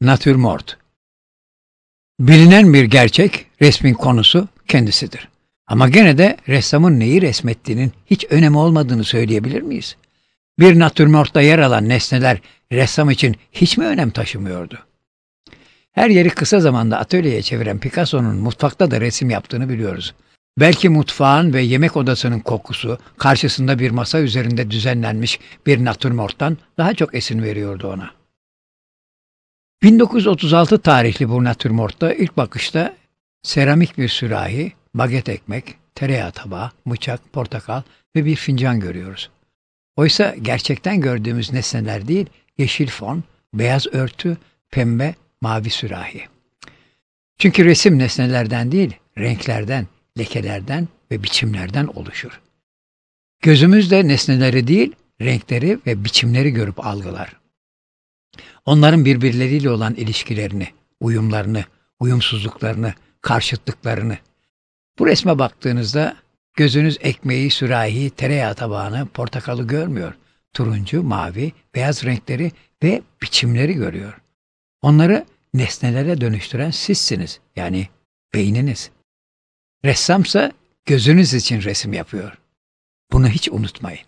Natürmort Bilinen bir gerçek resmin konusu kendisidir. Ama gene de ressamın neyi resmettiğinin hiç önemi olmadığını söyleyebilir miyiz? Bir natürmortta yer alan nesneler ressam için hiç mi önem taşımıyordu? Her yeri kısa zamanda atölyeye çeviren Picasso'nun mutfakta da resim yaptığını biliyoruz. Belki mutfağın ve yemek odasının kokusu karşısında bir masa üzerinde düzenlenmiş bir natürmorttan daha çok esin veriyordu ona. 1936 tarihli bu natürmortta ilk bakışta seramik bir sürahi, baget ekmek, tereyağı tabağı, bıçak, portakal ve bir fincan görüyoruz. Oysa gerçekten gördüğümüz nesneler değil, yeşil fon, beyaz örtü, pembe, mavi sürahi. Çünkü resim nesnelerden değil, renklerden, lekelerden ve biçimlerden oluşur. Gözümüz de nesneleri değil, renkleri ve biçimleri görüp algılar. Onların birbirleriyle olan ilişkilerini, uyumlarını, uyumsuzluklarını, karşıtlıklarını. Bu resme baktığınızda gözünüz ekmeği, sürahi, tereyağı tabağını, portakalı görmüyor. Turuncu, mavi, beyaz renkleri ve biçimleri görüyor. Onları nesnelere dönüştüren sizsiniz. Yani beyniniz. Ressamsa gözünüz için resim yapıyor. Bunu hiç unutmayın.